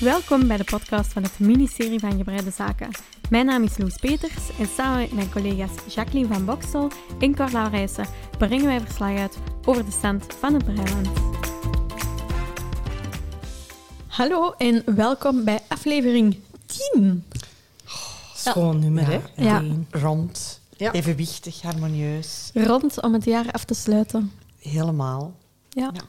Welkom bij de podcast van het ministerie van Gebreide Zaken. Mijn naam is Loes Peters en samen met mijn collega's Jacqueline van Boksel en Carla Rijssen brengen wij verslag uit over de stand van het Breiland. Hallo en welkom bij aflevering 10. Schoon nummer, hè? Ja. Rond, Ja. evenwichtig, harmonieus. Rond om het jaar af te sluiten. Helemaal. Ja. Ja.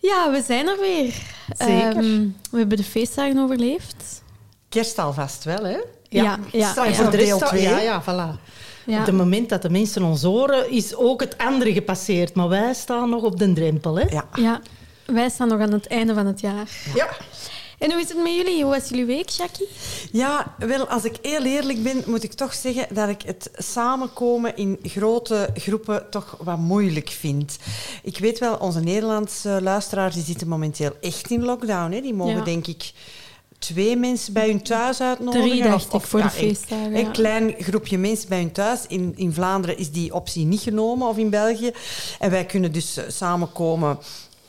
Ja, we zijn er weer. Zeker. Ehm, we hebben de feestdagen overleefd. Kerst alvast wel, hè? Ja, ja, Straks ja. voor de rest Deel al- twee. Ja, ja, voilà. Ja. Op het moment dat de mensen ons horen, is ook het andere gepasseerd. Maar wij staan nog op de drempel, hè? Ja. ja, wij staan nog aan het einde van het jaar. Ja. En hoe is het met jullie? Hoe was jullie week, Jackie? Ja, wel, als ik heel eerlijk ben, moet ik toch zeggen dat ik het samenkomen in grote groepen toch wat moeilijk vind. Ik weet wel, onze Nederlandse luisteraars die zitten momenteel echt in lockdown. Hè. Die mogen, Ja. denk ik, twee mensen bij hun thuis uitnodigen. Drie, dacht ik, voor de een- feestdagen, Een ja. klein groepje mensen bij hun thuis. In, in Vlaanderen is die optie niet genomen, of in België. En wij kunnen dus eh, samenkomen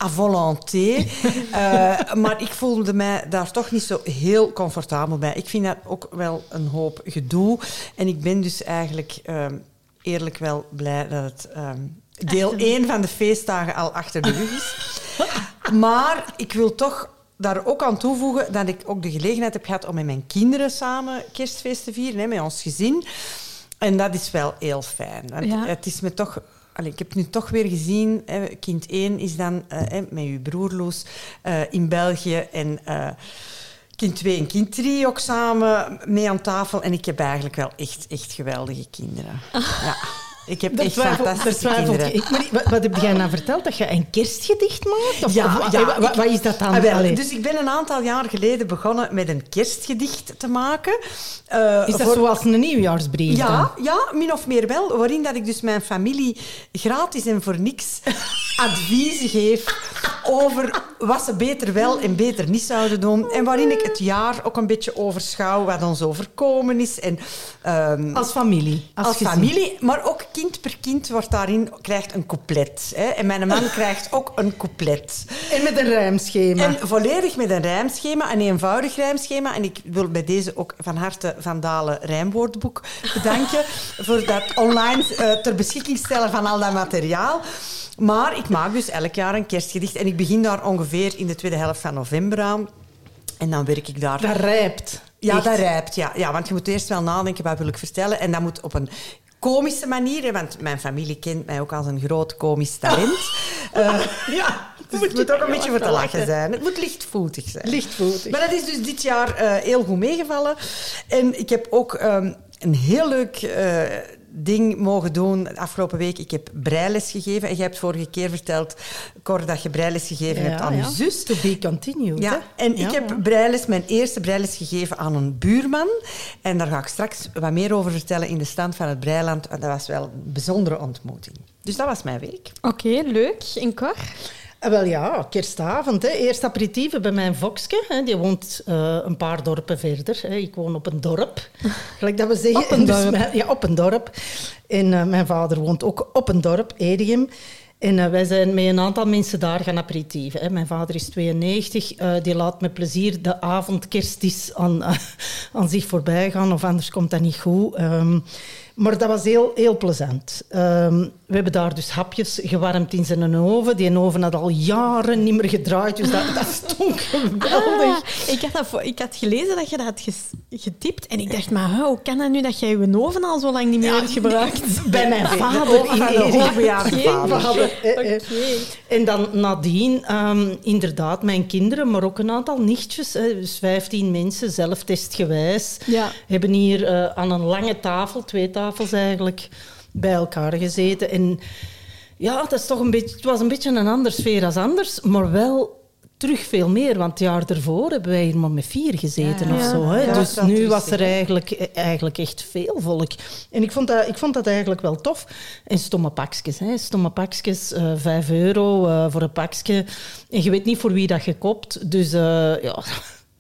à volonté. Eh, maar ik voelde mij daar toch niet zo heel comfortabel bij. Ik vind dat ook wel een hoop gedoe. En ik ben dus eigenlijk ehm, eerlijk wel blij dat het ehm, deel 1 van de feestdagen al achter de rug is. Maar ik wil toch daar ook aan toevoegen dat ik ook de gelegenheid heb gehad om met mijn kinderen samen kerstfeest te vieren, hè, met ons gezin. En dat is wel heel fijn. Ja. Het is me toch... allee, ik heb nu toch weer gezien, hè, kind 1 is dan hè, met uw broer Loes eh, in België en... eh, Kind 2 en kind 3 ook samen mee aan tafel. En ik heb eigenlijk wel echt, echt geweldige kinderen. Ja. Ik heb echt twijfel- fantastische kinderen. ik. Maar wat, wat heb jij nou verteld? Dat je een kerstgedicht maakt? Of, Ja, of- wat is dat dan? Ah, wel, dus ik ben een aantal jaar geleden begonnen met een kerstgedicht te maken. Eh, is dat voor- zoals een nieuwjaarsbrief dan? Ja, ja, min of meer wel. Waarin dat ik dus mijn familie gratis en voor niks adviezen geef over wat ze beter wel en beter niet zouden doen. En waarin ik het jaar ook een beetje overschouw wat ons overkomen is. En, ehm, Als familie. Als, familie, maar ook kind per kind wordt daarin, krijgt een couplet. Hè. En mijn man krijgt ook een couplet. En met een rijmschema. En volledig met een rijmschema, een eenvoudig rijmschema. En ik wil bij deze ook van harte Van Dalen Rijmwoordboek bedanken voor dat online eh, ter beschikking stellen van al dat materiaal. Maar ik maak dus elk jaar een kerstgedicht en ik begin daar ongeveer in de tweede helft van november aan. En dan werk ik daar... Dat rijpt. Ja, Echt. dat rijpt. Ja. ja, want je moet eerst wel nadenken, wat wil ik vertellen? En dat moet op een komische manier, want mijn familie kent mij ook als een groot komisch talent. Eh, ja, dus het moet ook een beetje voor te lachen zijn. Het moet lichtvoetig zijn. Lichtvoetig. Maar dat is dus dit jaar eh, heel goed meegevallen. En ik heb ook ehm, een heel leuk eh, ding mogen doen de afgelopen week. Ik heb breiles gegeven. En jij hebt vorige keer verteld, Cor, dat je breiles gegeven hebt aan je zus. To be continued. Ja, hè? en Ja, ik heb ja. breiles, mijn eerste breiles gegeven aan een buurman. En daar ga ik straks wat meer over vertellen in de stand van het Breiland. Dat was wel een bijzondere ontmoeting. Dus dat was mijn week. Oké, leuk. En Cor? Ah, Wel ja, kerstavond. Hè. Eerst aperitieven bij mijn Vokske. Hè. Die woont eh, een paar dorpen verder. Hè. Ik woon op een dorp. Gelijk dat we zeggen. Op een En dus dorp. mijn- ja, op een dorp. En eh, mijn vader woont ook op een dorp, Edegem. En eh, wij zijn met een aantal mensen daar gaan aperitieven. Hè. Mijn vader is 92. eh, die laat met plezier de avondkerstis aan, eh, aan zich voorbij gaan. Of anders komt dat niet goed. Ehm, maar dat was heel, heel plezant. Ehm, we hebben daar dus hapjes gewarmd in zijn oven. Die oven had al jaren niet meer gedraaid, dus dat, dat stonk geweldig. Ah, ik, had dat ik had gelezen dat je dat had getypt. En ik dacht, maar hoe kan dat nu dat jij je oven al zo lang niet meer hebt gebruikt? Bij mijn De vader in de. En dan nadien, ehm, inderdaad, mijn kinderen, maar ook een aantal nichtjes, dus 15 mensen, zelftestgewijs, Ja. hebben hier eh, aan een lange tafel, twee tafels eigenlijk, bij elkaar gezeten. En ja, dat is toch een beetje, het was een beetje een andere sfeer als anders, maar wel terug veel meer. Want het jaar ervoor hebben wij hier maar met vier gezeten Ja, of zo. Hè. Ja, dus nu was er eigenlijk, eigenlijk echt veel volk. En ik vond dat, ik vond dat eigenlijk wel tof. En stomme pakjes. Hè. Stomme pakjes, eh 5 euro eh, voor een pakje. En je weet niet voor wie dat je koopt. Dus eh, ja,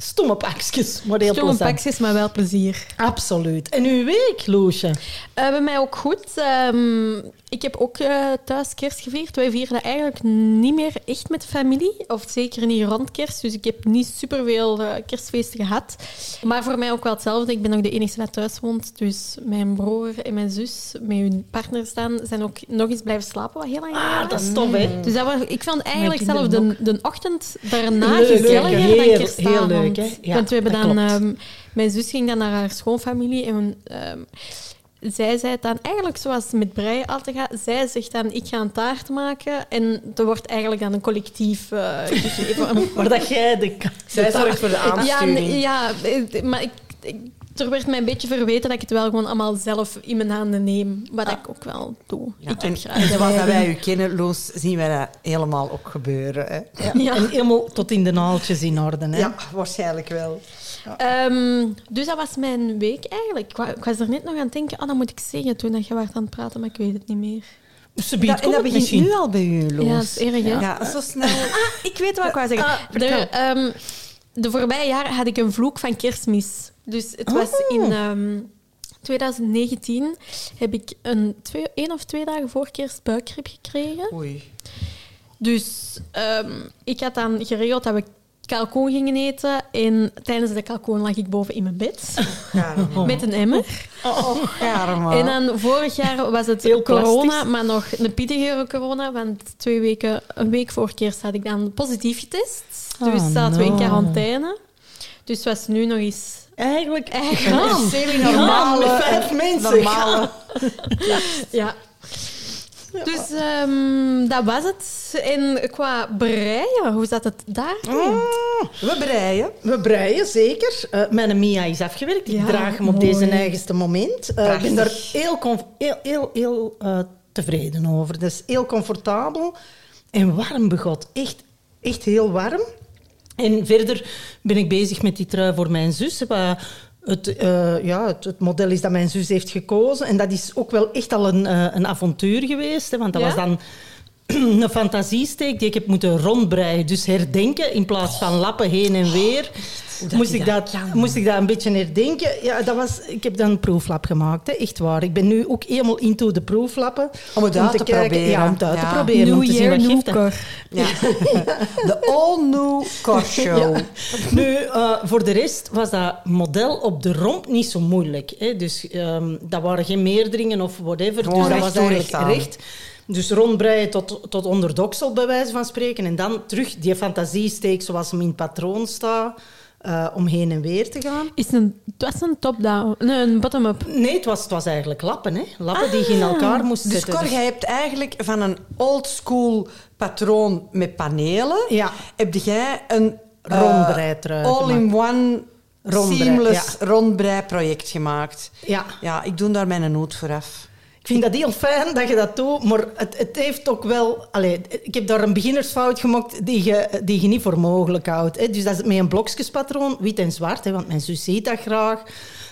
stomme pakjes, maar heel Stomme plezant. pakjes, maar wel plezier. Absoluut. En uw week, Loesje? Eh, bij mij ook goed. Ehm, ik heb ook eh, thuis kerst gevierd. Wij vierden eigenlijk niet meer echt met familie. Of zeker niet rond kerst. Dus ik heb niet superveel uh, kerstfeesten gehad. Maar voor mij ook wel hetzelfde. Ik ben ook de enige die thuis woont. Dus mijn broer en mijn zus met hun partners dan zijn ook nog eens blijven slapen. Wat heel lang Ah, dat is tof, hè? Dus dat was, ik vond eigenlijk zelf de, de ochtend daarna Leuk, gezelliger heel- dan heel kerstavond. leuk, hè? Ja, Want we hebben dan... ehm, mijn zus ging dan naar haar schoonfamilie en... ehm, zij zei het dan eigenlijk zoals het met breien altijd gaat. Zij zegt dan, ik ga een taart maken. En er wordt eigenlijk dan een collectief eh, gegeven. Maar dat jij de... Zij zorgt voor de ja, aansturing. nee, ja, eh, maar ik, ik- er werd mij een beetje verweten dat ik het wel gewoon allemaal zelf in mijn handen neem. Wat ik ook wel doe. Ja, ik en graag zoals dat wij u kennen, Loes, zien wij dat helemaal ook gebeuren. Hè? Ja. Ja. En helemaal tot in de naaltjes in orde, hè? Ja, waarschijnlijk wel. Ehm, dus dat was mijn week eigenlijk. Ik, wa- ik was er net nog aan het denken, oh, dat moet ik zeggen toen dat je was aan het praten, maar ik weet het niet meer. Dat, en komt dat begint misschien. nu al bij u, Loes. Ja, dat is erg, hè? Ja, zo snel. Ah, ik weet wat ik wou zeggen. Ah, er, ehm, de voorbije jaren had ik een vloek van kerstmis. Dus het was Oh. in ehm, 2019 heb ik een twee, één of twee dagen voor kerst buikgriep gekregen. Oei. Dus ehm, ik had dan geregeld dat we kalkoen gingen eten. En tijdens de kalkoen lag ik boven in mijn bed Karma. met een emmer. Oh, karma. En dan vorig jaar was het Heel corona, plastisch. maar nog een pittigere corona. Want twee weken, een week voor kerst had ik dan positief getest. Dus Oh, zaten we in quarantaine. Dus het was nu nog eens... Eigenlijk Eigenlijk gaan. Semi-normale, vijf mensen. normale. Ja. Dus ehm, dat was het. En qua breien, hoe zat het daar? We breien. We breien, zeker. Eh, mijn Mia is afgewerkt. Ik Ja, draag hem op mooi. deze eigenste moment. Eh, ik ben daar heel, heel, heel, heel eh, tevreden over. Dat is heel comfortabel en warm begot. Echt, echt heel warm. En verder ben ik bezig met die trui voor mijn zus. Wat het, eh, ja, het, het model is dat mijn zus heeft gekozen. En dat is ook wel echt al een, eh, een avontuur geweest. Hè, want dat Ja? was dan een fantasiesteek die ik heb moeten rondbreien. Dus herdenken in plaats van lappen heen en weer. dat moest, ik dat moest ik dat een beetje herdenken. Ja, dat was, ik heb dan een proeflap gemaakt, hè, echt waar. Ik ben nu ook helemaal into de proeflappen. Om het uit te proberen. Ja, om het uit Ja. te proberen. New om te zien year, wat. Ja. De All New Car Show. Nu, eh, voor de rest was dat model op de romp niet zo moeilijk. Hè. Dus ehm, dat waren geen meerderingen of whatever. Gewoon dus dat was eigenlijk recht aan. recht. Dus rondbreien tot, tot onder doksel, bij wijze van spreken. En dan terug die fantasiesteek zoals hem in het patroon staat, eh, om heen en weer te gaan. Is een, het was een top-down, nee, een bottom-up. Nee, het was, het was eigenlijk lappen. Hè. Lappen die je in elkaar moest Dus zetten. Cor, jij hebt eigenlijk van een old school patroon met panelen, Ja. heb jij een Rondbreitrui all-in-one Rondbrei, seamless rondbreiproject gemaakt. Ja. Ja, ik doe daar mijn noot voor af. Ik vind dat heel fijn dat je dat doet, maar het, het heeft ook wel... Allee, ik heb daar een beginnersfout gemaakt die je, die je niet voor mogelijk houdt. Hè. Dus dat is met een blokjespatroon, wit en zwart, hè, want mijn zus ziet dat graag.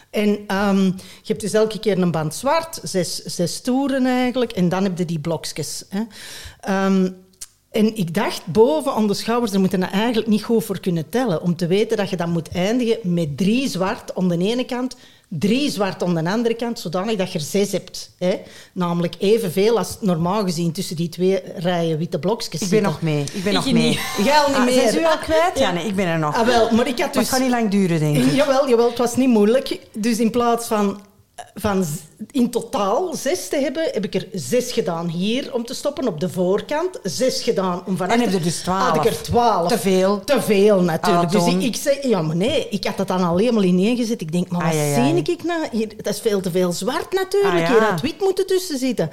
En ehm, je hebt dus elke keer een band zwart, zes, zes toeren eigenlijk, en dan heb je die blokjes. Hè. Ehm, en ik dacht, boven aan de schouders, daar moeten we eigenlijk niet goed voor kunnen tellen. Om te weten dat je dan moet eindigen met drie zwart aan de ene kant, drie zwart aan de andere kant, zodanig dat je er zes hebt. Hè? Namelijk evenveel als normaal gezien tussen die twee rijen witte blokjes Ik ben nog mee. Ik ben nog mee. niet. Jij al niet Ah, meer? Zijn ze u al kwijt? Ja, nee, ik ben er nog. Ah, wel, maar ik had Maar dus... het gaat niet lang duren, denk ik. Jawel, jawel, het was niet moeilijk. Dus in plaats van, van in totaal zes te hebben, heb ik er zes gedaan hier om te stoppen op de voorkant. Zes gedaan om van En heb je dus twaalf? Had ik er twaalf. Te veel. Te veel, natuurlijk. Dus ik, ik zei, ja, maar nee, ik had dat dan al helemaal ineengezet. Ik denk, maar wat Ai, ai, ai. zie ik nou? Hier, dat is veel te veel zwart natuurlijk. Ah. Hier had wit moeten tussen zitten.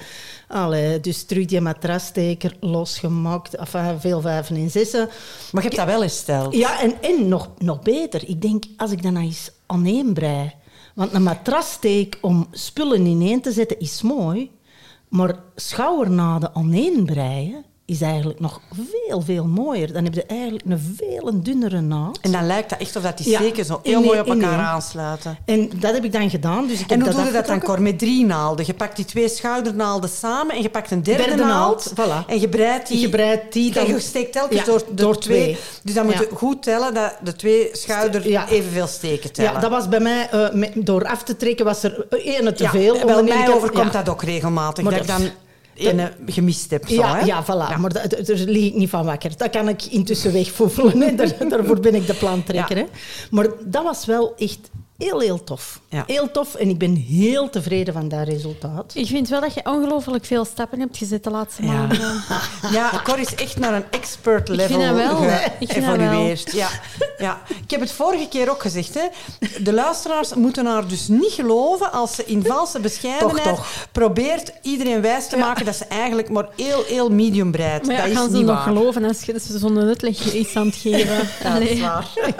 Allee, dus terug die matrassteker losgemaakt. Enfin, veel vijven en zessen. Maar je hebt dat wel hersteld. Ja, en, en nog, nog beter. Ik denk, als ik dat nou eens aaneenbrei... Want een matrassteek om spullen ineen te zetten is mooi. Maar schoudernaden aaneenbreien is eigenlijk nog veel, veel mooier. Dan heb je eigenlijk een veel dunnere naad. En dan lijkt dat echt of dat die Ja. steken zo heel Nee, mooi op nee. elkaar aansluiten. En dat heb ik dan gedaan. Dus ik En heb hoe doe je dat dan. Cor? Met drie naalden. Je pakt die twee schoudernaalden samen en je pakt een derde, Derde naald. naald, voilà. En je breidt die... Je breidt die dan- je steekt telkens Ja, door, twee. twee. Dus dan moet je goed tellen dat de twee schouder evenveel steken tellen. Ja, dat was bij mij... eh, met- door af te trekken was er ene te Ja, veel. Ene mij overkomt dat ook regelmatig. Maar dat ik dat- dan ene gemist heb. Zo, Ja, hè? ja, voilà. Maar da- da- daar lig ik niet van wakker. Dat kan ik intussen wegvoefelen. Hè. Daar, daarvoor ben ik de plantrekker. Ja. Hè. Maar dat was wel echt heel, heel tof. Ja. Heel tof. En ik ben heel tevreden van dat resultaat. Ik vind wel dat je ongelooflijk veel stappen hebt gezet de laatste Ja. maanden. Ja, Cor is echt naar een expert level vind dat wel. Ik vind dat wel. geëvolueerd. Ja, ja. Ik heb het vorige keer ook gezegd. Hè. De luisteraars moeten haar dus niet geloven als ze in valse bescheidenheid Toch, toch. probeert iedereen wijs te maken dat ze eigenlijk maar heel, heel medium breidt. Maar ja, dat is gaan ze niet nog waar. geloven als je ze zo'n uitleg is aan het geven? Ja, dat is waar.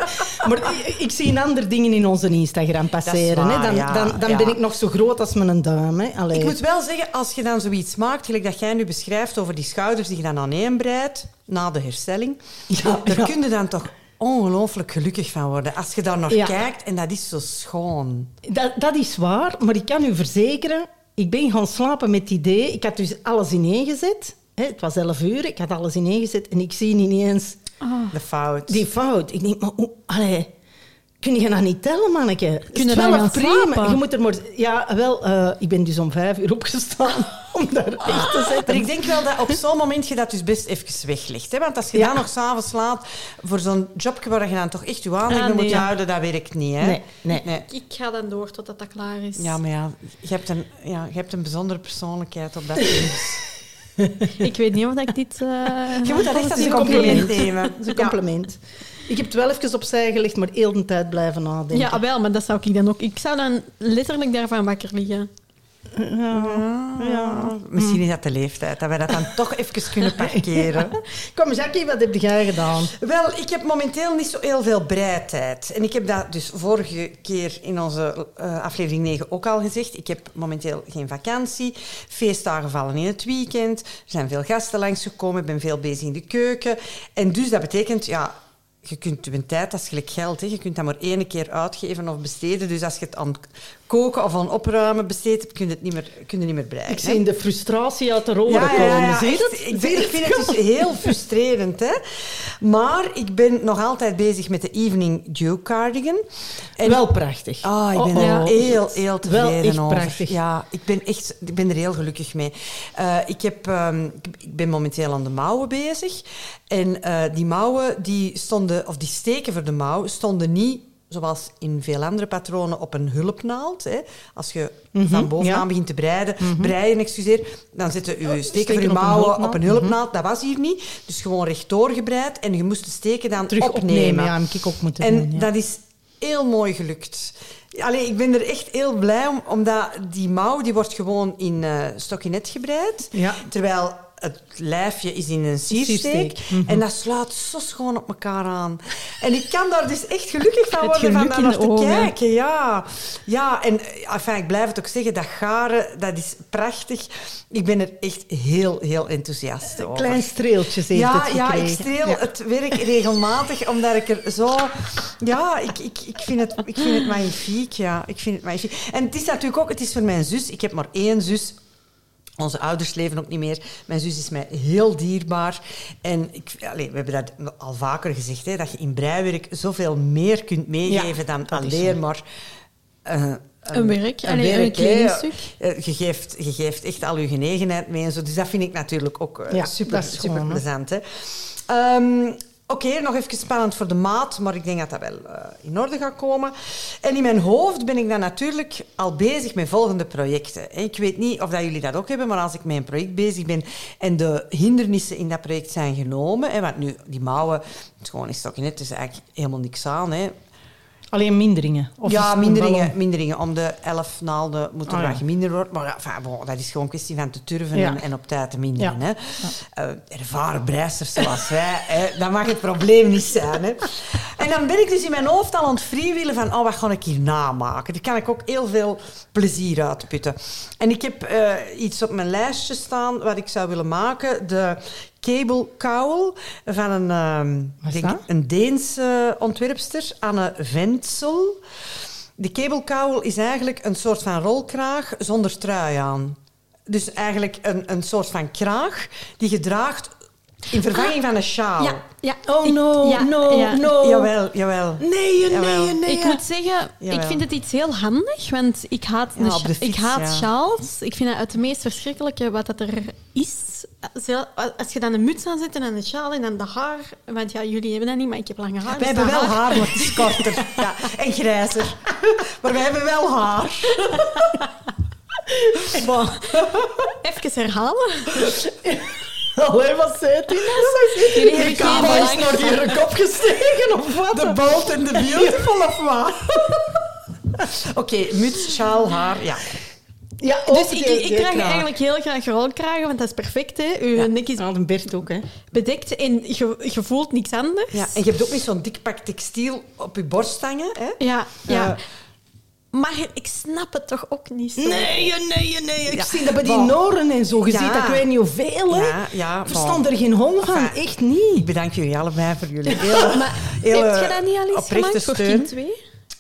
Maar ik, zie andere dingen in onze Instagram passeren. waar, hè. Dan, ja, dan, dan ja. ben ik nog zo groot als mijn duim. Hè. Ik moet wel zeggen, als je dan zoiets maakt, gelijk dat jij nu beschrijft over die schouders die je dan aaneenbreidt na de herstelling, Ja, daar ja. kun je dan toch ongelooflijk gelukkig van worden. Als je daar naar Ja. kijkt en dat is zo schoon. Dat, dat is waar, maar ik kan u verzekeren, ik ben gaan slapen met het idee. Ik had dus alles ineengezet. Hè, het was 11 uur, ik had alles ineengezet en ik zie niet eens De fout. die fout. Ik denk, maar hoe, allee, kun je dat niet tellen, manneke? Kun je gaan prima. slapen? Je moet er maar... Ja, wel, eh, ik ben dus om vijf uur opgestaan om daar echt te zetten. Maar ik denk wel dat op zo'n moment je dat dus best even weglegt. Hè? Want als je Ja. dan nog s'avonds laat voor zo'n jobje waar je dan toch echt je aandacht Ah, bij moet nee. houden, dat werkt niet. Hè? Nee, nee. Ik ga dan door totdat dat klaar is. Ja, maar ja je, hebt een, ja, je hebt een bijzondere persoonlijkheid op dat punt. Ik weet niet of ik dit... eh, Je moet dat echt als een compliment compliment. nemen. Dat is een compliment. Ik heb het wel even opzij gelegd, maar heel de tijd blijven nadenken. Ja, wel, maar dat zou ik dan ook... Ik zou dan letterlijk daarvan wakker liggen. Ja. Misschien is dat de leeftijd, dat wij dat dan toch even kunnen parkeren. Kom, Jackie, wat heb jij gedaan? Wel, ik heb momenteel niet zo heel veel breitijd. En ik heb dat dus vorige keer in onze eh, aflevering 9 ook al gezegd. Ik heb momenteel geen vakantie. Feestdagen vallen in het weekend. Er zijn veel gasten langsgekomen. Ik ben veel bezig in de keuken. En dus dat betekent, ja... Je kunt je tijd, dat is gelijk geld. Hè. Je kunt dat maar één keer uitgeven of besteden. Dus als je het aan koken of aan opruimen besteedt, hebt, kun je het niet meer, kun je niet meer bereiken. Ik zie de frustratie uit de roeren komen. Zie je dat? Ik, ik vind het dus heel frustrerend. Hè? Maar ik ben nog altijd bezig met de Evening Dew Cardigan. En Wel prachtig. Ah, ik ben Oh, er oh. heel, heel tevreden Wel echt over. prachtig. Ja, ik ben, echt, ik ben er heel gelukkig mee. Eh, ik, heb, ehm, ik- ik ben momenteel aan de mouwen bezig. En eh, die mouwen, die stonden, of die steken voor de mouw, stonden niet zoals in veel andere patronen op een hulpnaald. Hè. Als je van bovenaan Mhm, ja. begint te breiden, breien, excuseer, dan zitten je steken steken voor je mouwen op een hulpnaald. Dat was hier niet. Dus gewoon rechtdoor gebreid en je moest de steken dan Terug opnemen. opnemen. Ja, heb ik ook moeten En doen. Ja. dat is heel mooi gelukt. Allee, ik ben er echt heel blij om, omdat die mouw die wordt gewoon in eh stokkinet gebreid. Ja. Terwijl het lijfje is in een siersteek. Mhm. En dat sluit zo schoon op elkaar aan. En ik kan daar dus echt gelukkig van worden van geluk daar in naar te ogen. kijken. Ja, ja en enfin, ik blijf het ook zeggen, dat garen, dat is prachtig. Ik ben er echt heel, heel enthousiast over. Klein streeltjes heeft Ja, het ja, ik streel Ja. het werk regelmatig, omdat ik er zo... Ja, ik, ik, ik, vind, het, ik vind het magnifiek, ja. Ik vind het magnifiek. En het is natuurlijk ook... Het is voor mijn zus. Ik heb maar één zus. Onze ouders leven ook niet meer. Mijn zus is mij heel dierbaar. En ik, we hebben dat al vaker gezegd, hè, dat je in breiwerk zoveel meer kunt meegeven Ja, dan alleen maar... eh, Een werk, een allee, een werk, hè. kledingstuk. Eh, Je geeft, je geeft echt al je genegenheid mee en zo. Dus dat vind ik natuurlijk ook eh, Ja, super, super plezant. Hè. Oké, nog even spannend voor de maat, maar ik denk dat dat wel eh, in orde gaat komen. En in mijn hoofd ben ik dan natuurlijk al bezig met volgende projecten. Ik weet niet of dat jullie dat ook hebben, maar als ik met een project bezig ben en de hindernissen in dat project zijn genomen, want nu die mouwen, het is gewoon een stokje net, is eigenlijk helemaal niks aan. Hè. Alleen minderingen. Of ja, minderingen, minderingen. Om de elf naalden moet er ja. wat geminderd worden. Maar enfin, bon, dat is gewoon een kwestie van te turven Ja. en, en op tijd te minderen. Ja. Hè. Eh, ervaren breisters zoals wij, hè, dat mag het probleem niet zijn. Hè. En dan ben ik dus in mijn hoofd al aan het freewheelen van oh, wat ga ik hier namaken. Daar kan ik ook heel veel plezier uitputten. En ik heb eh, iets op mijn lijstje staan wat ik zou willen maken. De cable cowl van een, ehm, ik denk een Deense ontwerpster, Anne Ventsel. De cable cowl is eigenlijk een soort van rolkraag zonder trui aan. Dus eigenlijk een, een soort van kraag die je draagt In vervanging van een sjaal. Ja, ja. Oh ik- no, ja, no, ja. no. Jawel, jawel. Nee, Jawel. nee, nee. Ik moet zeggen, Jawel. ik vind het iets heel handig, want ik haat, de ik haat ja. sjaals. Ik vind dat het meest verschrikkelijke wat dat er is. Als je dan een muts aanzet en een sjaal en dan de haar... Want ja, jullie hebben dat niet, maar ik heb lange haar. Wij dus hebben wel haar, maar het is korter. Ja, en grijzer. Maar wij hebben wel haar. Bon. Even herhalen. Allee, wat zei het Jullie hebben geen belang- naar je kop gestegen, of wat? De bolt en de beautiful of wat? Oké, muts, sjaal, haar, ja. Ja, Dus ik, ik draag eigenlijk heel graag rolkragen, want dat is perfect. Hè. Uw Ja. nek is de Bert ook, hè. bedekt en je, je voelt niks anders. ja. En je hebt ook niet zo'n dik pak textiel op je borst hangen. Hè? ja. ja. Maar ik snap het toch ook niet zo. Nee, nee, nee. Ik Ja. zie dat bij die Bon. Noren en zo. Je Ja. ziet dat ik weet niet hoeveel, hè. Ja, verstand er geen hol van. Enfin, Echt niet. Ik bedank jullie allebei voor jullie hele, Maar hele heb je dat niet al eens oprechte gemaakt voor steun. kind 2?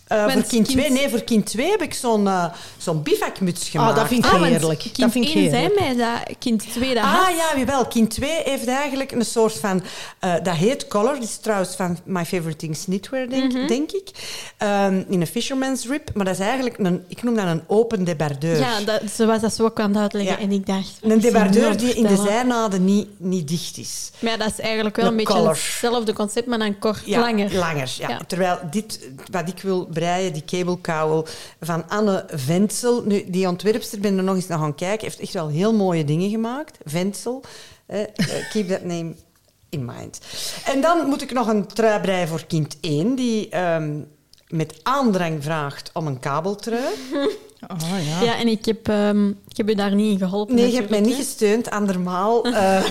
Eh, voor kind kind- 2, nee, voor kind 2 heb ik zo'n eh, zo'n bivakmuts gemaakt. Ah, dat vind ik Ah, heerlijk. kind Dat vind ik 1 zei mij dat kind 2 dat Ah had. ja, jawel. Kind 2 heeft eigenlijk een soort van... eh, dat heet Color. Dat is trouwens van My Favorite Things Knitwear, denk, Mhm. denk ik. Ehm, in een fisherman's rib. Maar dat is eigenlijk een... Ik noem dat een open debardeur. Ja, dat, ze was dat zo ook aan het uitleggen. Ja. En ik dacht... een debardeur die in de zijnaden niet, niet dicht is. Maar ja, dat is eigenlijk wel Een een beetje hetzelfde concept, maar dan kort, Ja, langer. Langer, ja. Ja. Terwijl dit, wat ik wil breien, die cable cowl van Anne Ventsel. Nu, die ontwerpster, ben er nog eens naar gaan kijken, heeft echt wel heel mooie dingen gemaakt. Ventsel. Eh, keep that name in mind. En dan moet ik nog een trui breien voor kind 1, die ehm, met aandrang vraagt om een kabeltrui. Ah, ja. Ja, en ik heb, ehm, ik heb u daar niet in geholpen. Nee, je hebt mij niet gesteund, andermaal. eh,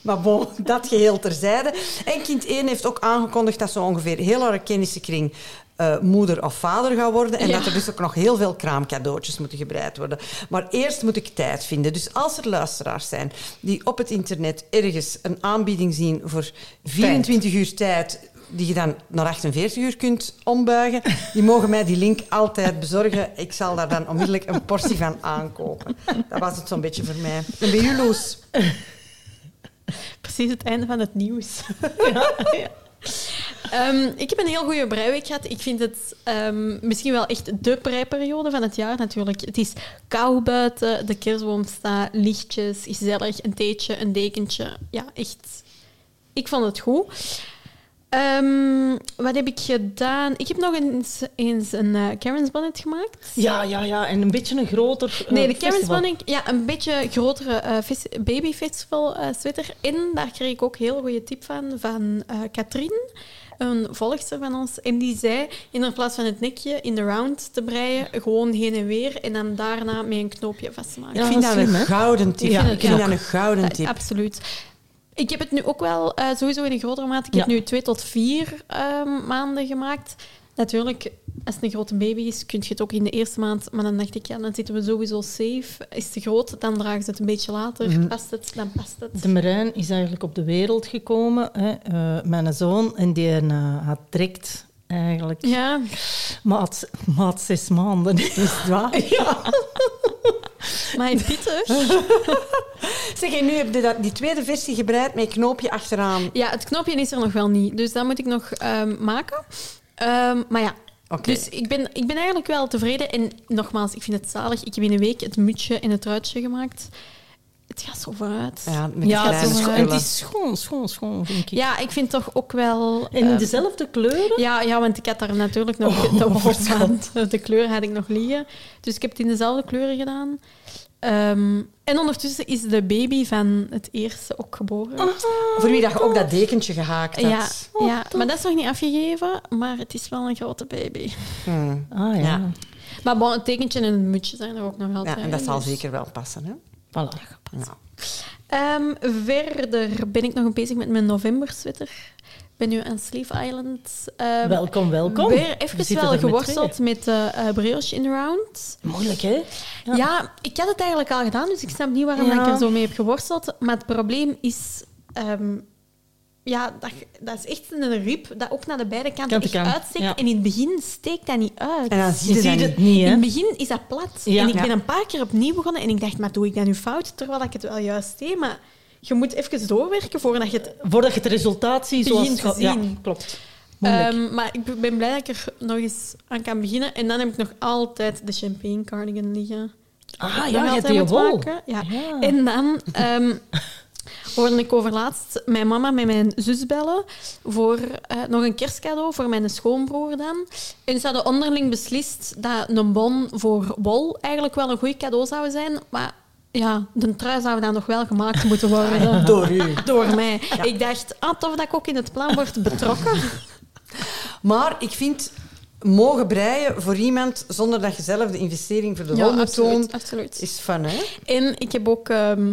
maar bon, dat geheel terzijde. En kind 1 heeft ook aangekondigd dat ze ongeveer heel haar kennissenkring eh, moeder of vader gaat worden. En Ja. dat er dus ook nog heel veel kraamcadeautjes moeten gebreid worden. Maar eerst moet ik tijd vinden. Dus als er luisteraars zijn die op het internet ergens een aanbieding zien voor 24 uur tijd die je dan naar 48 uur kunt ombuigen, die mogen mij die link altijd bezorgen. Ik zal daar dan onmiddellijk een portie van aankopen. Dat was het zo'n beetje voor mij. En bij u, Loes? Precies het einde van het nieuws. Ehm, ik heb een heel goede breiweek gehad. Ik vind het ehm, misschien wel echt de breiperiode van het jaar natuurlijk. Het is kou buiten, de kerstboom staat, lichtjes, gezellig, een theetje, een dekentje. Ja, echt. Ik vond het goed. Ehm, wat heb ik gedaan? Ik heb nog eens, eens een eh Karen's bonnet gemaakt. Ja, ja, ja. En een beetje een groter eh, Nee, de Karen's bonnet, ja, een beetje grotere eh, baby festival sweater. En daar kreeg ik ook heel goede tip van, van Katrien, een volgster van ons. En die zei, in plaats van het nekje in de round te breien, gewoon heen en weer en dan daarna met een knoopje vastmaken. Ja, ik vind dat slim, een gouden tip. Ik vind ik dat een gouden Ja, tip. absoluut. Ik heb het nu ook wel eh, sowieso in een grotere maat. Ik Ja. heb nu twee tot vier ehm, maanden gemaakt. Natuurlijk, als het een grote baby is, kun je het ook in de eerste maand. Maar dan dacht ik, ja, dan zitten we sowieso safe. Is het te groot, dan dragen ze het een beetje later. Mhm. Past het, dan past het. De Marijn is eigenlijk op de wereld gekomen. Hè. Eh, mijn zoon, en die eh, had direct eigenlijk... Ja, Maat, maat zes maanden. Is het waar? Ja. maar Pieter... Zeg, en nu heb je dat, die tweede versie gebreid met knoopje achteraan. Ja, het knopje is er nog wel niet. Dus dat moet ik nog ehm, maken. Ehm, maar ja, Dus ik ben, ik ben eigenlijk wel tevreden. En nogmaals, ik vind het zalig. Ik heb in een week het mutsje en het truitje gemaakt. Het gaat zo vooruit. Ja, met Ja, die het is, schoon- het is schoon, schoon, schoon, vind ik. Ja, ik vind toch ook wel... En in ehm, dezelfde kleuren? ja, ja, want ik had daar natuurlijk nog Oh, de, de kleur had ik nog liggen. Dus ik heb het in dezelfde kleuren gedaan. Ehm, en ondertussen is de baby van het eerste ook geboren. Voor wie dat je ook dat dekentje gehaakt had. ja, ja, maar dat is nog niet afgegeven, maar het is wel een grote baby. Hmm. Ah ja. Ja. Maar bon, het tekentje en het mutsje zijn er ook nog altijd. Ja, en dat zal dus- zeker wel passen. Hè? Voilà. Ja. Ehm, verder ben ik nog bezig met mijn november-sweater. Ik ben nu aan Sleeve Island. Ehm, Welkom, welkom. Weer We even wel er met geworsteld met de eh brioche in the round. Moeilijk, hè? Ja. Ja. ik had het eigenlijk al gedaan, dus ik snap niet waarom Ja. ik er zo mee heb geworsteld. Maar het probleem is... ehm, ja, dat, dat is echt een rib dat ook naar de beide kanten Kant echt uitsteekt. ja. En in het begin steekt dat niet uit. En dan zie Je ziet het niet. niet, In hè? het begin is dat plat. Ja. En ik ben een paar keer opnieuw begonnen en ik dacht, maar doe ik dat nu fout? Terwijl ik het wel juist deed, maar je moet even doorwerken voordat je het... Voordat je het resultaat ziet zoals... Begint te Ja, zien. klopt. Moeilijk. Ehm, maar ik ben blij dat ik er nog eens aan kan beginnen. En dan heb ik nog altijd de champagne cardigan liggen. ah, ja, je hebt die wol. maken. Ja. Ja. En dan ehm, hoorde ik overlaatst mijn mama met mijn zus bellen voor eh, nog een kerstcadeau voor mijn schoonbroer dan. En ze hadden onderling beslist dat een bon voor wol eigenlijk wel een goed cadeau zou zijn, maar ja, de trui zou dan nog wel gemaakt moeten worden. Door u. Door mij. Ik dacht, ah, tof dat ik ook in het plan word betrokken. Maar ik vind mogen breien voor iemand zonder dat je zelf de investering voor de Ja, absoluut, doen, absoluut. is fun, hè? En ik heb ook ehm,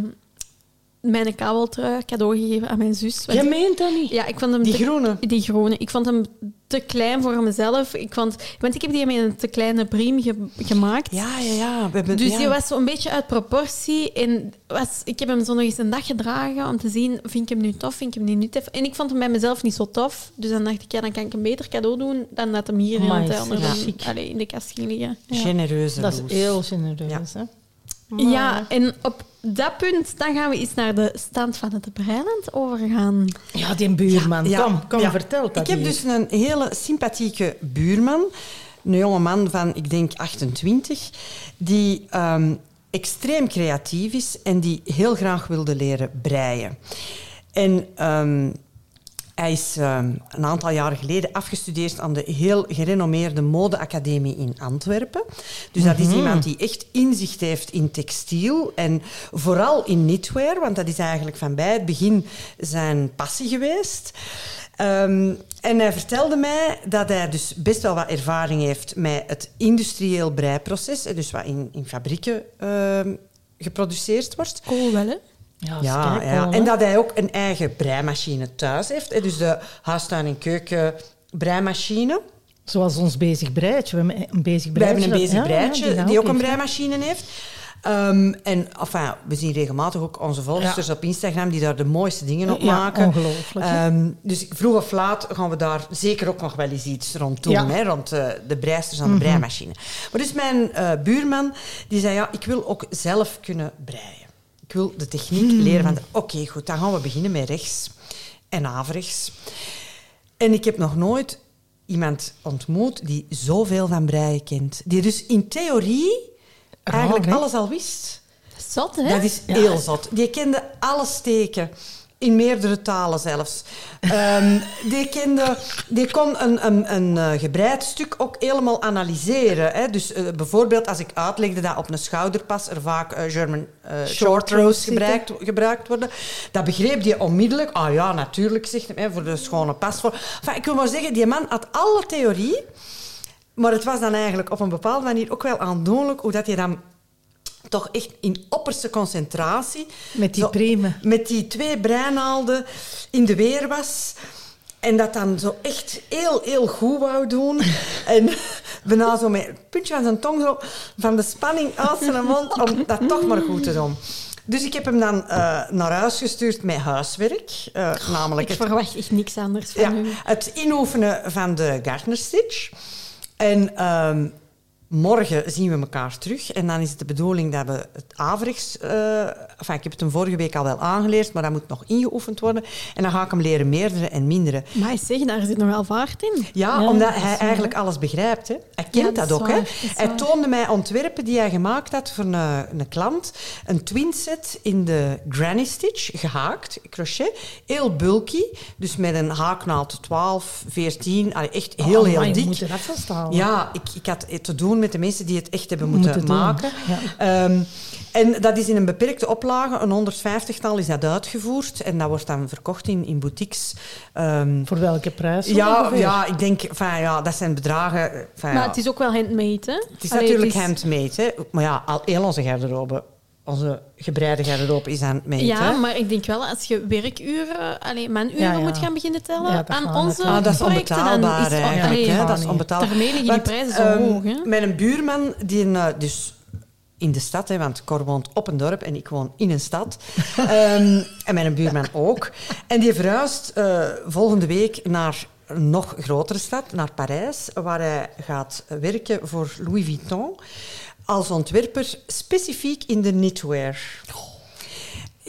mijn kabeltrui cadeau gegeven aan mijn zus. want Je meent dat niet? Ja, ik vond hem Die te, groene. Die groene. Ik vond hem te klein voor mezelf. Ik vond, want ik heb die met een te kleine priem ge- gemaakt. Ja, ja, ja. We hebben, Dus ja. die was zo'n beetje uit proportie. En was, ik heb hem zo nog eens een dag gedragen om te zien, vind ik hem nu tof, vind ik hem nu niet tof. En ik vond hem bij mezelf niet zo tof. Dus dan dacht ik, ja, dan kan ik een beter cadeau doen dan dat hem hier in, het, ja. de- allee, in de kast ging liggen. Ja. Genereuze Dat is heel genereus, hè? Ja, en op dat punt dan gaan we eens naar de stand van het Breiland overgaan. Ja, die buurman. Ja, kom, kom, ja. vertel dat Ik heb hier. dus een hele sympathieke buurman. Een jonge man van, ik denk, 28. Die ehm, extreem creatief is en die heel graag wilde leren breien. En ehm, hij is ehm, een aantal jaren geleden afgestudeerd aan de heel gerenommeerde modeacademie in Antwerpen. Dus dat is iemand die echt inzicht heeft in textiel en vooral in knitwear, want dat is eigenlijk van bij het begin zijn passie geweest. Ehm, en hij vertelde mij dat hij dus best wel wat ervaring heeft met het industrieel breiproces, dus wat in, in fabrieken ehm, geproduceerd wordt. Cool wel, hè? Ja, Ja, en dat hij ook een eigen breimachine thuis heeft. Dus de huistuin- en keuken breimachine. Zoals ons bezig breidje. We hebben een bezig We hebben een bezig dat- ja, die ook een breimachine heeft. Ehm, en enfin, we zien regelmatig ook onze volgers op Instagram die daar de mooiste dingen op maken. ongelooflijk? Ehm, dus vroeg of laat gaan we daar zeker ook nog wel eens iets rond doen. Mhm. Hè, rond eh, de breisters aan de breimachine. Maar dus mijn eh, buurman die zei, ja, ik wil ook zelf kunnen breien. Ik wil de techniek Hmm. leren van, de- oké, goed, dan gaan we beginnen met rechts en averechts. En ik heb nog nooit iemand ontmoet die zoveel van breien kent. Die dus in theorie eigenlijk alles al wist. Zot, hè? Dat is heel zot. Die kende alle steken. In meerdere talen zelfs. Ehm, die, kende, die kon een, een, een eh, gebreid stuk ook helemaal analyseren. Hè. Dus eh, bijvoorbeeld als ik uitlegde dat op een schouderpas er vaak eh, German eh, short rows gebruikt, gebruikt worden, dat begreep die onmiddellijk. Ah ja, natuurlijk, zegt hij, voor de schone pas. Voor. Enfin, ik wil maar zeggen, die man had alle theorie, maar het was dan eigenlijk op een bepaalde manier ook wel aandoenlijk hoe dat je dan toch echt in opperste concentratie... Met die. Met die twee breinaalden in de weer was. En dat dan zo echt heel, heel goed wou doen. en bijna zo met het puntje van zijn tong zo van de spanning uit zijn mond om dat toch maar goed te doen. Dus ik heb hem dan eh, naar huis gestuurd met huiswerk. eh, namelijk Ik het verwacht echt niks anders van ja, u. het inoefenen van de Gartner Stitch. En ehm, morgen zien we elkaar terug. En dan is het de bedoeling dat we het averechts... eh, enfin, ik heb het hem vorige week al wel aangeleerd, maar dat moet nog ingeoefend worden. En dan ga ik hem leren meerdere en mindere. Maar zeg, daar zit nog wel vaart in. Ja, Ja, omdat dat hij eigenlijk alles begrijpt. Hè. Hij kent dat dat, ook. Hè. dat Hij toonde mij ontwerpen die hij gemaakt had voor een, een klant. Een twin set in de granny stitch, gehaakt, crochet. Heel bulky, dus met een haaknaald 12, 14. allee, echt heel, Oh, heel dik. Je er staan. Ja, ik, ik had te doen met de mensen die het echt hebben moeten, maken. ja. Ehm, en dat is in een beperkte oplage, een 150-tal is dat uitgevoerd. En dat wordt dan verkocht in, in boutiques. Ehm, Voor welke prijs? ja, ongeveer? ja, ik denk, enfin, ja, dat zijn bedragen. enfin, Maar ja. het is ook wel handmade, hè? Het is Allee, natuurlijk het is- handmade, hè. Maar ja, al heel onze garderobe, onze gebreide garderobe is handmade, Ja, hè. maar ik denk wel als je werkuren, allee, manuren Ja, ja. moet gaan beginnen tellen Ja, dat aan onze. Ah, dat is projecten, dan onbetaalbaar is eigenlijk. allee, hè. Dat is onbetaalbaar. Daarmee liggen die prijzen zo ehm, hoog, hè. Mijn buurman, die een, eh, dus in de stad, hè, want Cor woont op een dorp en ik woon in een stad. Ehm, en mijn buurman ook. En die verhuist eh, volgende week naar een nog grotere stad, naar Parijs, waar hij gaat werken voor Louis Vuitton als ontwerper, specifiek in de knitwear.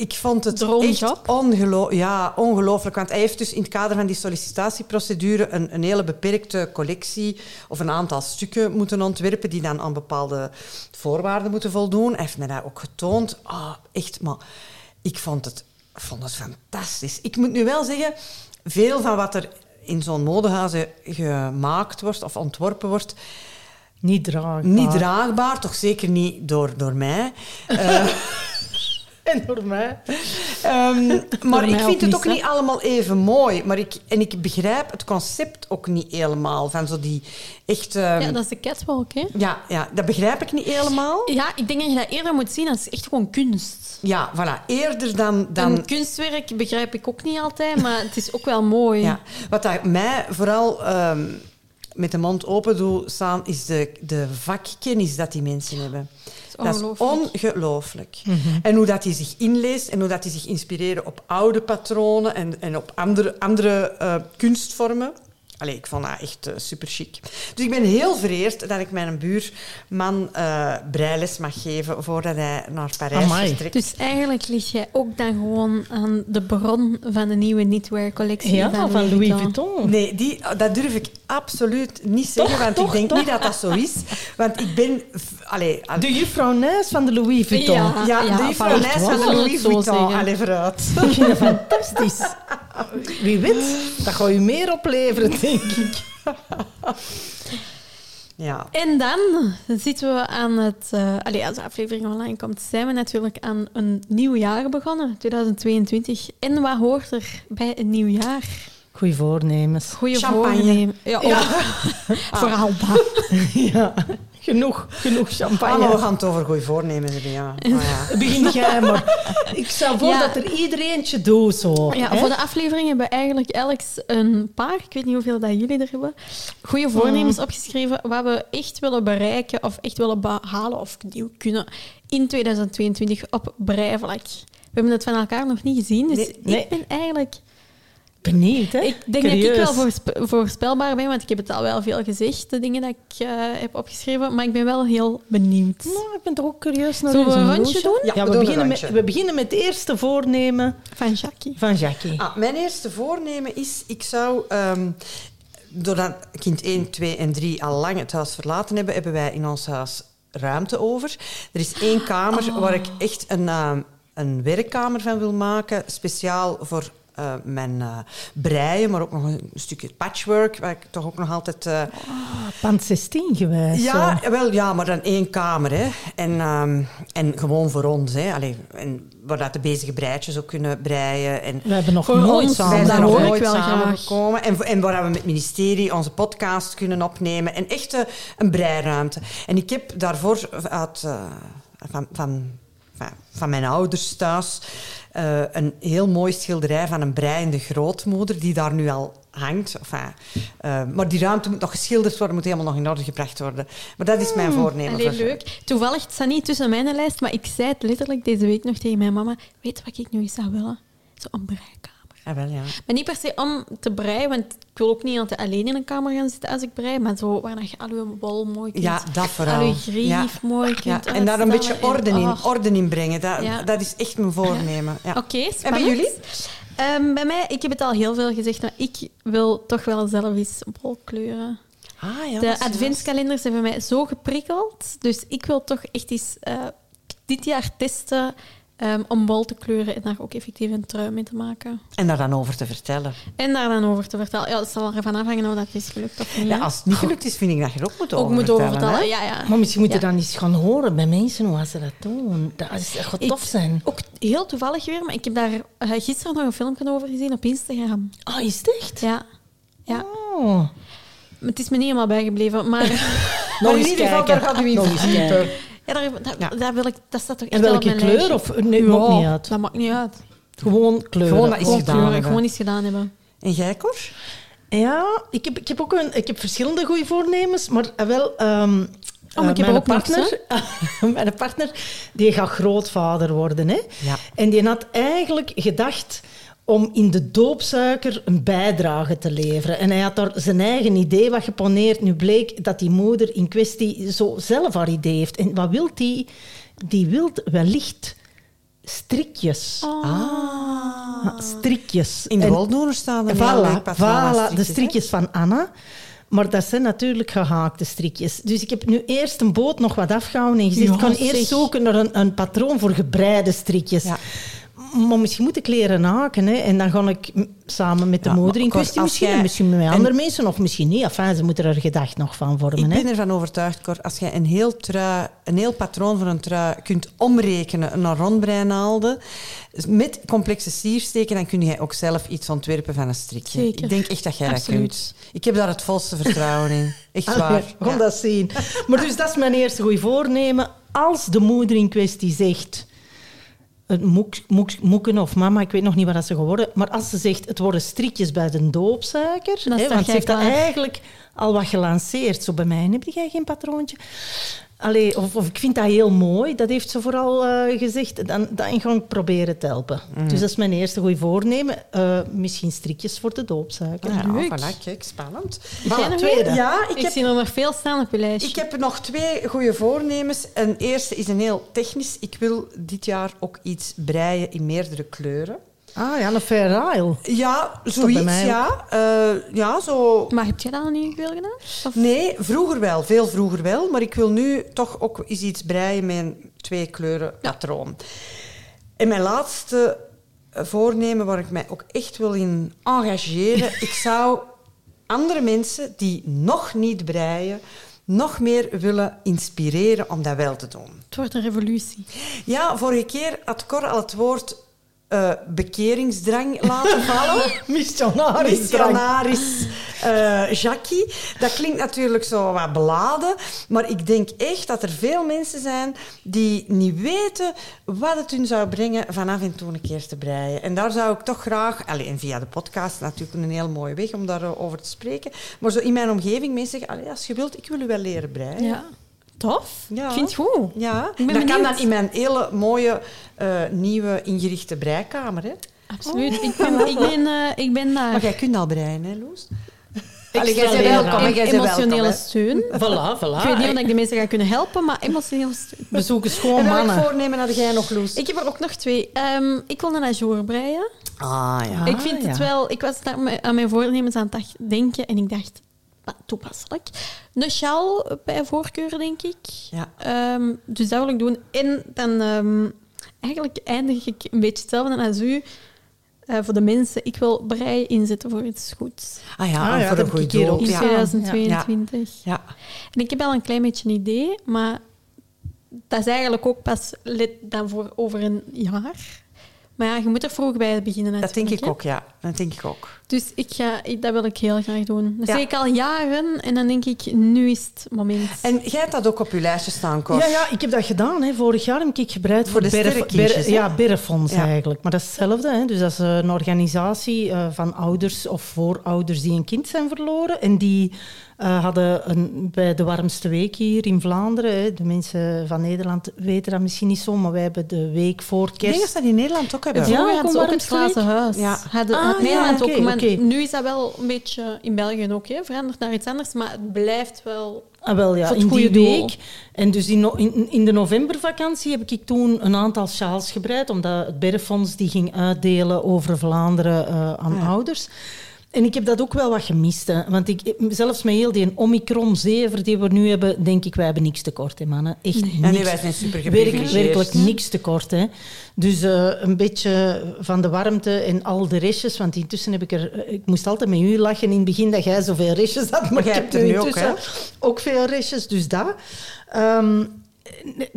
Ik vond het echt ongelo ja, ongelooflijk. Want hij heeft dus in het kader van die sollicitatieprocedure een, een hele beperkte collectie of een aantal stukken moeten ontwerpen die dan aan bepaalde voorwaarden moeten voldoen. Hij heeft me dat ook getoond. Ah, echt, maar ik vond het, vond het fantastisch. Ik moet nu wel zeggen, veel van wat er in zo'n modehuizen gemaakt wordt of ontworpen wordt, Niet draagbaar. niet draagbaar, toch zeker niet door, door mij. Eh, En door mij. Ehm, maar ik vind het ook niet allemaal even mooi. Maar ik, en ik begrijp het concept ook niet helemaal. Van zo die echt... ehm, Ja, dat is de catwalk, hè? ja, ja, dat begrijp ik niet helemaal. Ja, ik denk dat je dat eerder moet zien als echt gewoon kunst. Ja, voilà. Eerder dan... dan Een kunstwerk begrijp ik ook niet altijd, maar het is ook wel mooi. ja. Wat dat mij vooral ehm, met de mond open doet staan, is de, de vakkennis dat die mensen hebben. Dat is ongelooflijk. ongelooflijk. En hoe dat die zich inleest en hoe dat die zich inspireren op oude patronen en, en op andere, andere eh, kunstvormen. Allee, ik vond dat echt super chic. Dus ik ben heel vereerd dat ik mijn buurman eh breiles mag geven voordat hij naar Parijs Amai. vertrekt. Dus eigenlijk lig jij ook dan gewoon aan de bron van de nieuwe knitwear-collectie Ja, van, van Louis Vuitton. Nee, die, dat durf ik absoluut niet zeggen, Toch, want toch, ik denk toch? niet dat dat zo is. Want ik ben... Allee, al- De juffrouw Nijs van de Louis Vuitton. Ja. ja, ja, de juffrouw. Nijs van de Louis Vuitton. Allee, vooruit. Ik vind dat fantastisch. Wie weet, dat gaat u meer opleveren, denk ik. Ja. En dan zitten we aan het... eh allee, als de aflevering online komt, zijn we natuurlijk aan een nieuw jaar begonnen, 2022. En wat hoort er bij een nieuw jaar? Goeie voornemens. Goeie Champagne. Ja, ook. vooral dat. Ja, genoeg, genoeg champagne. Hallo, we gaan het over goede voornemens hebben, ja. Maar ja. Begin jij maar. Ik stel voor Ja. dat er iedereentje doet zo. Ja, hè? voor de aflevering hebben we eigenlijk elk een paar, ik weet niet hoeveel dat jullie er hebben, goede voornemens opgeschreven wat we echt willen bereiken of echt willen behalen of nieuw kunnen in 2022 op breivlak. We hebben het van elkaar nog niet gezien, dus Nee, nee. ik ben eigenlijk... Benieuwd, hè? Ik denk dat ik wel voorspe- voorspelbaar ben, want ik heb het al wel veel gezegd, de dingen dat ik eh, heb opgeschreven, maar ik ben wel heel benieuwd. Nou, ik ben toch ook curieus naar Zullen we een rondje doen? Ja, Ja, we we, doen een beginnen met, we beginnen met het eerste voornemen Van Jackie. van Jackie. Ah, mijn eerste voornemen is, ik zou... ehm, doordat kind 1, 2 en 3 al lang het huis verlaten hebben, hebben wij in ons huis ruimte over. Er is één kamer waar ik echt een, ehm, een werkkamer van wil maken, speciaal voor eh, mijn eh, breien, maar ook nog een stukje patchwork, waar ik toch ook nog altijd... eh, Pand 16 geweest. ja, zo. wel, ja, maar dan één kamer. Hè. En, ehm, en gewoon voor ons. Hè. Allee, en waar dat de bezige breidjes ook kunnen breien. En We hebben nog Voor nooit ons, samen zijn nog hoor ik nooit wel samengekomen. En, en waar we met het ministerie onze podcast kunnen opnemen. En echt een breiruimte. En ik heb daarvoor uit, eh, van, van, van, mijn ouders thuis eh, een heel mooi schilderij van een breiende grootmoeder die daar nu al hangt. Enfin, eh, maar die ruimte moet nog geschilderd worden, moet helemaal nog in orde gebracht worden. Maar dat is mijn voornemen. Allee, voor- leuk. Toevallig, het staat niet tussen mijn lijst, maar ik zei het letterlijk deze week nog tegen mijn mama. Weet wat ik nu eens zou willen? Zo'n breikamer. Ah, wel, ja. Maar niet per se om te breien, want ik wil ook niet altijd alleen in een kamer gaan zitten als ik brei, maar zo waar je al je wol mooi kunt... Ja, dat vooral. Al je grief Ja. mooi kunt Ja, en daar een beetje orde en- in, oh. orde in brengen. Dat, Ja. dat is echt mijn voornemen. Ja. Oké, En spannend. bij jullie? Ehm, bij mij, ik heb het al heel veel gezegd, maar ik wil toch wel zelf eens wol kleuren. Ah, ja, De adventskalenders hebben mij zo geprikkeld. Dus ik wil toch echt eens eh, dit jaar testen ehm, om wol te kleuren en daar ook effectief een trui mee te maken. En daar dan over te vertellen. En daar dan over te vertellen. Ja, het zal ervan afhangen of dat is gelukt of niet. Ja, als het niet gelukt is, vind ik dat je er ook moet ook over moet over vertellen. Ja, ja. Maar misschien moet je Ja. dan eens gaan horen bij mensen hoe ze dat doen. Dat is echt tof zijn. Ook heel toevallig weer, maar ik heb daar eh, gisteren nog een filmpje over gezien op Instagram. Ah, is het echt? Ja. Ja, Oh. Het is me niet helemaal bijgebleven. Maar Maar in ieder geval, daar gaat u in Ja, daar, Ja. wil ik, dat staat toch echt En welke mijn kleur? Of, nee, maakt niet uit. Dat maakt niet uit. Gewoon kleuren. Gewoon dat is Gewoon gedaan kleuren, hebben. gewoon iets gedaan hebben. En jij, Cor? Ja, ik heb, ik heb ook een, ik heb verschillende goede voornemens, maar eh, wel... ehm, Oh, maar ik eh, heb mijn ook niks, partner, mijn partner, die gaat grootvader worden. Hè? Ja. En die had eigenlijk gedacht om in de doopsuiker een bijdrage te leveren. En hij had daar zijn eigen idee wat geponeerd. Nu bleek dat die moeder in kwestie zo zelf haar idee heeft. En wat wil die? Die wil wellicht strikjes. Oh. Ah, strikjes. In de En- Waldnoren staan er Voilà, voilà, de strikjes, hè? van Anna. Maar dat zijn natuurlijk gehaakte strikjes. Dus ik heb nu eerst een boot nog wat afgehouden en gezegd, Ja, ik kan zeg. eerst zoeken naar een, een patroon voor gebreide strikjes. Ja. Maar misschien moet ik leren haken. Hè. En dan ga ik samen met de Ja, moeder in kwestie misschien. jij misschien met andere mensen of misschien niet. Enfin, ze moeten er gedacht nog van vormen. Ik hè. ben ervan overtuigd, Cor, als jij een heel, trui, een heel patroon voor een trui kunt omrekenen naar rondbreinaalden, met complexe siersteken, dan kun jij ook zelf iets ontwerpen van een strikje. Zeker. Ik denk echt dat jij Absoluut. dat kunt. Ik heb daar het volste vertrouwen in. Echt waar. gaan Ja. dat zien. Maar dus dat is mijn eerste goede voornemen. Als de moeder in kwestie zegt... Het moek, moek, moeken of mama, ik weet nog niet wat dat ze geworden. Maar als ze zegt, het worden strikjes bij de doopsuiker. Dan hè, want ze heeft dat eigenlijk al wat gelanceerd. Zo bij mij heb jij geen patroontje. Allee, of, of ik vind dat heel mooi. Dat heeft ze vooral eh, gezegd. Dan, dan ga ik proberen te helpen. Mm. Dus dat is mijn eerste goede voornemen. Eh, misschien strikjes voor de doopsuiker. Ja, Leuk. voilà, kijk, spannend. Tweede. een? Ja, ik Ik, heb zie er nog veel staan op je lijstje. Ik heb nog twee goede voornemens. Een eerste is een heel technisch. Ik wil dit jaar ook iets breien in meerdere kleuren. Ah ja, een Fair Isle. Ja, zoiets, mij ja. Eh, ja, zo... Maar heb jij dat al niet veel gedaan? Of- Nee, vroeger wel, veel vroeger wel. Maar ik wil nu toch ook eens iets breien met een twee kleuren patroon. En mijn laatste eh, voornemen waar ik mij ook echt wil in engageren. ik zou andere mensen die nog niet breien, nog meer willen inspireren om dat wel te doen. Het wordt een revolutie. Ja, vorige keer had Cor al het woord eh, bekeringsdrang laten vallen. Missionaris. Missionaris eh Jackie. Dat klinkt natuurlijk zo wat beladen, maar ik denk echt dat er veel mensen zijn die niet weten wat het hun zou brengen van af en toe een keer te breien. En daar zou ik toch graag, allee, en via de podcast natuurlijk een heel mooie weg om daarover te spreken, maar zo in mijn omgeving mensen zeggen, allee, als je wilt, ik wil u wel leren breien. Ja. Tof. Ja. Ik vind het goed. Ja, Ik ben dat kan dan in mijn hele mooie eh, nieuwe ingerichte breikamer. Hè? Absoluut. Ik ben, ik ben, eh, ik ben daar. Maar jij kunt al breien, hè, Loes? Allee, jij bent welkom, jij emotionele steun. Voilà, voilà. Ik weet niet of ik de mensen ga kunnen helpen, maar emotionele steun. We zoeken schoon En welk mannen. voornemen had jij nog, Loes? Ik heb er ook nog twee. Ehm, ik wil een ajour breien. Ah, ja. Ah, ik vind het ja. wel... Ik was daar aan mijn voornemens aan het dag- denken en ik dacht... toepasselijk. Een sjaal bij voorkeur, denk ik. Ja. Ehm, dus dat wil ik doen. En dan... ehm, eigenlijk eindig ik een beetje hetzelfde als u. Eh, voor de mensen, ik wil brei inzetten voor iets goeds. Ah ja, Ah, ja, voor een goede doop. In Ja. 2022. Ja. En ik heb al een klein beetje een idee, maar dat is eigenlijk ook pas let dan voor over een jaar. Maar ja, je moet er vroeg bij beginnen. Dat denk ik ook, ja. Dat denk ik ook. Dus ik ga, ik- dat wil ik heel graag doen. Dat Ja. zie ik al jaren en dan denk ik, nu is het moment. En jij hebt dat ook op je lijstje staan, Cor. Ja, ja, ik heb dat gedaan. Hè. Vorig jaar heb ik gebreid voor, de Berf-? Ja, Berrefonds Ja. eigenlijk. Maar dat is hetzelfde. Hè. Dus dat is een organisatie eh, van ouders of voorouders die een kind zijn verloren. En die eh, hadden een, bij de warmste week hier in Vlaanderen... Hè, de mensen van Nederland weten dat misschien niet zo, maar wij hebben de week voor Ik denk kerst... dat ze dat in Nederland ook hebben. Ja, ook maar een glazen huis. Ja. Hadden, Ah, had ja, Nederland ook. Maar nu is dat wel een beetje in België ook, hè, veranderd naar iets anders. Maar het blijft wel... Ah, wel ja, in die goede doel. week. En dus in, no- in, in de novembervakantie heb ik toen een aantal sjaals gebreid, omdat het Berrefonds die ging uitdelen over Vlaanderen eh, aan Ja. ouders. En ik heb dat ook wel wat gemist. Hè. Want ik, zelfs met heel die Omicron-zever die we nu hebben, denk ik, wij hebben niks tekort, hè, mannen. Echt niks. nee, wij zijn super Werk- werkelijk niks tekort. Hè. Dus eh, een beetje van de warmte en al de restjes. Want intussen heb ik er... Ik moest altijd met u lachen in het begin dat jij zoveel restjes had. Maar jij ik hebt heb er nu ook, intussen ook veel restjes. Dus dat. Ehm,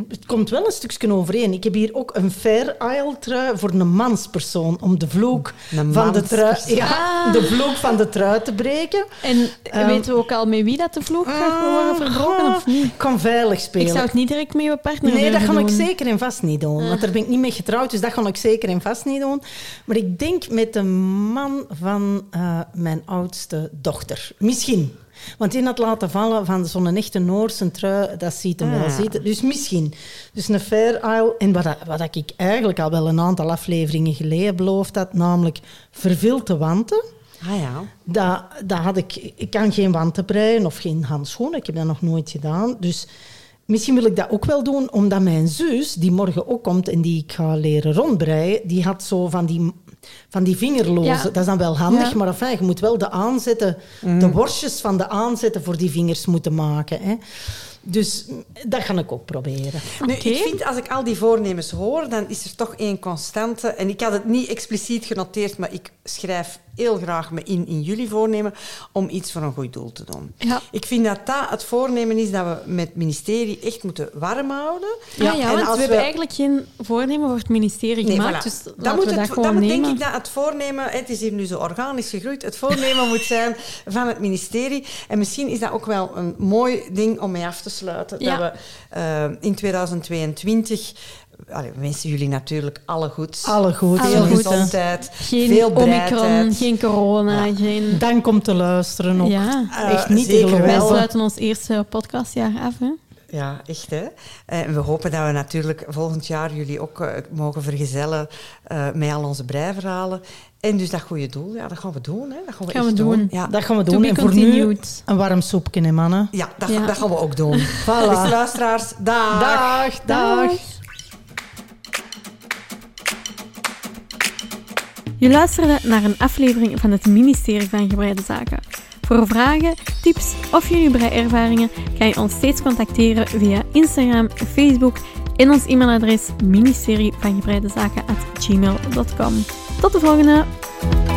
het komt wel een stukje overeen. Ik heb hier ook een Fair Isle trui voor een manspersoon. Om de vloek, Een van de, trui, ja, Ah. de vloek van de trui te breken. En Ehm, weten we ook al met wie dat de vloeg gaat worden verbroken of niet? Ik kan veilig spelen. Ik zou het niet direct met je partner Nee, dat ga ik zeker en vast niet doen. Want daar ben ik niet mee getrouwd, dus dat ga ik zeker en vast niet doen. Maar ik denk met de man van eh, mijn oudste dochter. Misschien. Want die had laten vallen van zo'n echte Noorse trui, dat ziet hem wel Ah. zitten. Dus misschien. Dus een Fair Isle. En wat, dat- wat dat ik eigenlijk al wel een aantal afleveringen geleden beloofd had, namelijk vervilte wanten. Ah ja. Dat, dat had ik, ik kan geen wanten breien of geen handschoenen. Ik heb dat nog nooit gedaan. Dus misschien wil ik dat ook wel doen, omdat mijn zus, die morgen ook komt en die ik ga leren rondbreien, die had zo van die, van die vingerlozen. Ja. Dat is dan wel handig, Ja. maar enfin, je moet wel de aanzetten, de worstjes van de aanzetten voor die vingers moeten maken. Hè. Dus dat ga ik ook proberen. Nu, ik vind als ik al die voornemens hoor, dan is er toch één constante. En ik had het niet expliciet genoteerd, maar ik schrijf heel graag me in in jullie voornemen om iets voor een goed doel te doen. Ja. Ik vind dat dat het voornemen is dat we met het ministerie echt moeten warm houden. Ja, ja, En want als we hebben eigenlijk geen voornemen voor het ministerie Nee, gemaakt. voilà. Dus dan laten moet we dat het, gewoon dan nemen. denk ik dat het voornemen, het is hier nu zo organisch gegroeid, het voornemen moet zijn van het ministerie. En misschien is dat ook wel een mooi ding om mee af te sluiten. Ja. Dat we eh, in 2022, allee, we wensen jullie natuurlijk alle goeds. Alle goed. Alle veel goeds. gezondheid, Geen veel geen corona, geen... Dank om te luisteren ook. Ja, Eh, Echt niet te geloven. wij sluiten ons eerste podcastjaar af. Hè? Ja, echt hè. En we hopen dat we natuurlijk volgend jaar jullie ook eh, mogen vergezellen eh, met al onze breiverhalen. En dus dat goede doel, ja, dat gaan we doen. Hè. Dat gaan we, Gaan we doen. Ja, Dat gaan we To doen. be En voor nu een warm soepje, hè, mannen. ja, dat, Ja. dat gaan we ook doen. Voilà. Beste luisteraars, dag. Dag, dag. Je luisterde naar een aflevering van het ministerie van Gebreide Zaken. Voor vragen, tips of jullie breiervaringen kan je ons steeds contacteren via Instagram, Facebook en ons e-mailadres ministerie van Gebreide datterfagene.